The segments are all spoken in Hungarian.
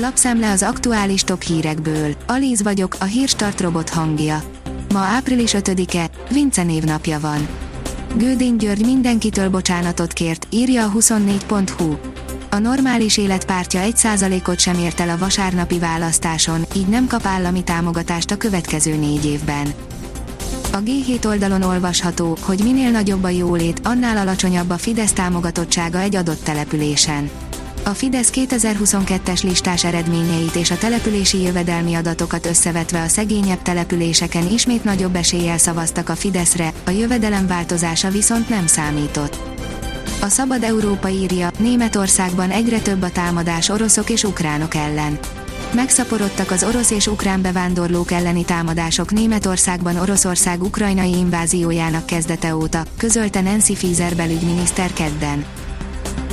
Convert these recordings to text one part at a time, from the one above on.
Lapszemle az aktuális top hírekből. Alíz vagyok, a hírstart robot hangja. Ma április 5-e, Vince névnapja van. Gődény György mindenkitől bocsánatot kért, írja a 24.hu. A normális életpártja 1%-ot sem ért el a vasárnapi választáson, így nem kap állami támogatást a következő négy évben. A G7 oldalon olvasható, hogy minél nagyobb a jólét, annál alacsonyabb a Fidesz támogatottsága egy adott településen. A Fidesz 2022-es listás eredményeit és a települési jövedelmi adatokat összevetve a szegényebb településeken ismét nagyobb eséllyel szavaztak a Fideszre, a jövedelem változása viszont nem számított. A Szabad Európa írja, Németországban egyre több a támadás oroszok és ukránok ellen. Megszaporodtak az orosz és ukrán bevándorlók elleni támadások Németországban Oroszország ukrajnai inváziójának kezdete óta, közölte Nancy Faeser belügyminiszter kedden.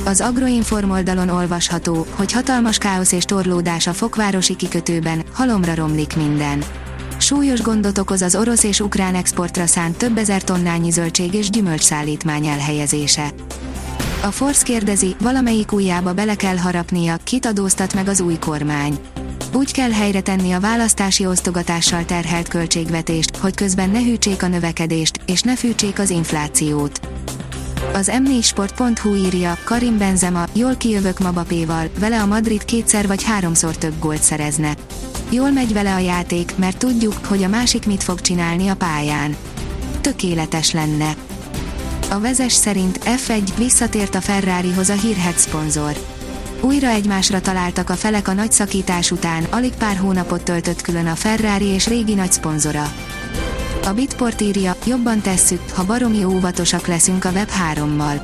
Az Agroinform oldalon olvasható, hogy hatalmas káosz és torlódás a fokvárosi kikötőben, halomra romlik minden. Súlyos gondot okoz az orosz és ukrán exportra szánt több ezer tonnányi zöldség és gyümölcsszállítmány elhelyezése. A Force kérdezi, valamelyik ujjába bele kell harapnia, kit adóztat meg az új kormány. Úgy kell helyre tenni a választási osztogatással terhelt költségvetést, hogy közben ne hűtsék a növekedést, és ne fűtsék az inflációt. Az m4sport.hu írja, Karim Benzema, jól kijövök Mabapéval, vele a Madrid kétszer vagy háromszor több gólt szerezne. Jól megy vele a játék, mert tudjuk, hogy a másik mit fog csinálni a pályán. Tökéletes lenne. A vezes szerint F1 visszatért a Ferrarihoz a hírhet szponzor. Újra egymásra találtak a felek a nagy szakítás után, alig pár hónapot töltött külön a Ferrari és régi nagy szponzora. A Bitport írja, jobban tesszük, ha baromi óvatosak leszünk a Web3-mal.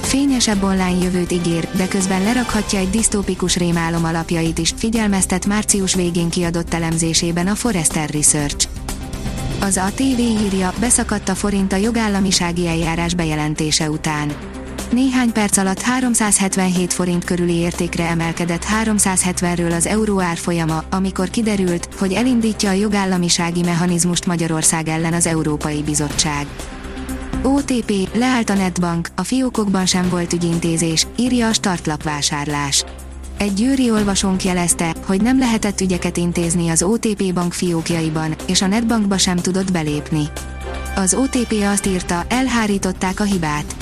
Fényesebb online jövőt ígér, de közben lerakhatja egy disztópikus rémálom alapjait is, figyelmeztet március végén kiadott elemzésében a Forrester Research. Az ATV írja, beszakadt a forint a jogállamisági eljárás bejelentése után. Néhány perc alatt 377 forint körüli értékre emelkedett 370-ről az euró árfolyama, amikor kiderült, hogy elindítja a jogállamisági mechanizmust Magyarország ellen az Európai Bizottság. OTP, leállt a netbank, a fiókokban sem volt ügyintézés, írja a startlap vásárlás. Egy győri olvasónk jelezte, hogy nem lehetett ügyeket intézni az OTP bank fiókjaiban, és a netbankba sem tudott belépni. Az OTP azt írta, elhárították a hibát.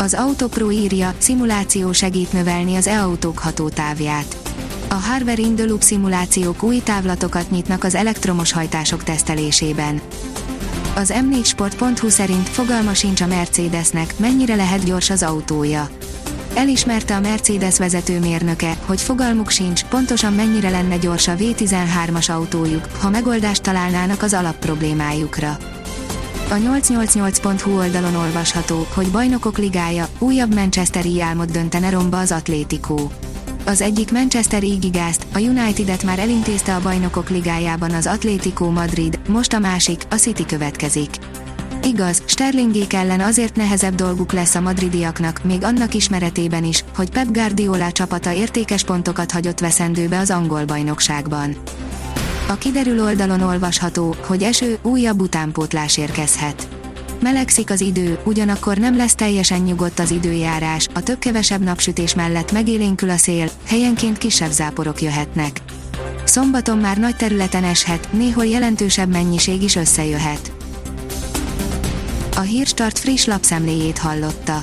Az Autopro írja, szimuláció segít növelni az e-autók hatótávját. A Harvard in the Loop szimulációk új távlatokat nyitnak az elektromos hajtások tesztelésében. Az m4sport.hu szerint fogalma sincs a Mercedesnek, mennyire lehet gyors az autója. Elismerte a Mercedes vezetőmérnöke, hogy fogalmuk sincs, pontosan mennyire lenne gyors a V13-as autójuk, ha megoldást találnának az alapproblémájukra. A 888.hu oldalon olvasható, hogy bajnokok ligája, újabb Manchesteri álmot döntene romba az Atlético. Az egyik Manchester ígigázt, a United-et már elintézte a bajnokok ligájában az Atlético Madrid, most a másik, a City következik. Igaz, Sterlingék ellen azért nehezebb dolguk lesz a madridiaknak, még annak ismeretében is, hogy Pep Guardiola csapata értékes pontokat hagyott veszendőbe az angol bajnokságban. A kiderül oldalon olvasható, hogy eső, újabb utánpótlás érkezhet. Melegszik az idő, ugyanakkor nem lesz teljesen nyugodt az időjárás, a több-kevesebb napsütés mellett megélénkül a szél, helyenként kisebb záporok jöhetnek. Szombaton már nagy területen eshet, néhol jelentősebb mennyiség is összejöhet. A Hírstart friss lapszemléjét hallotta.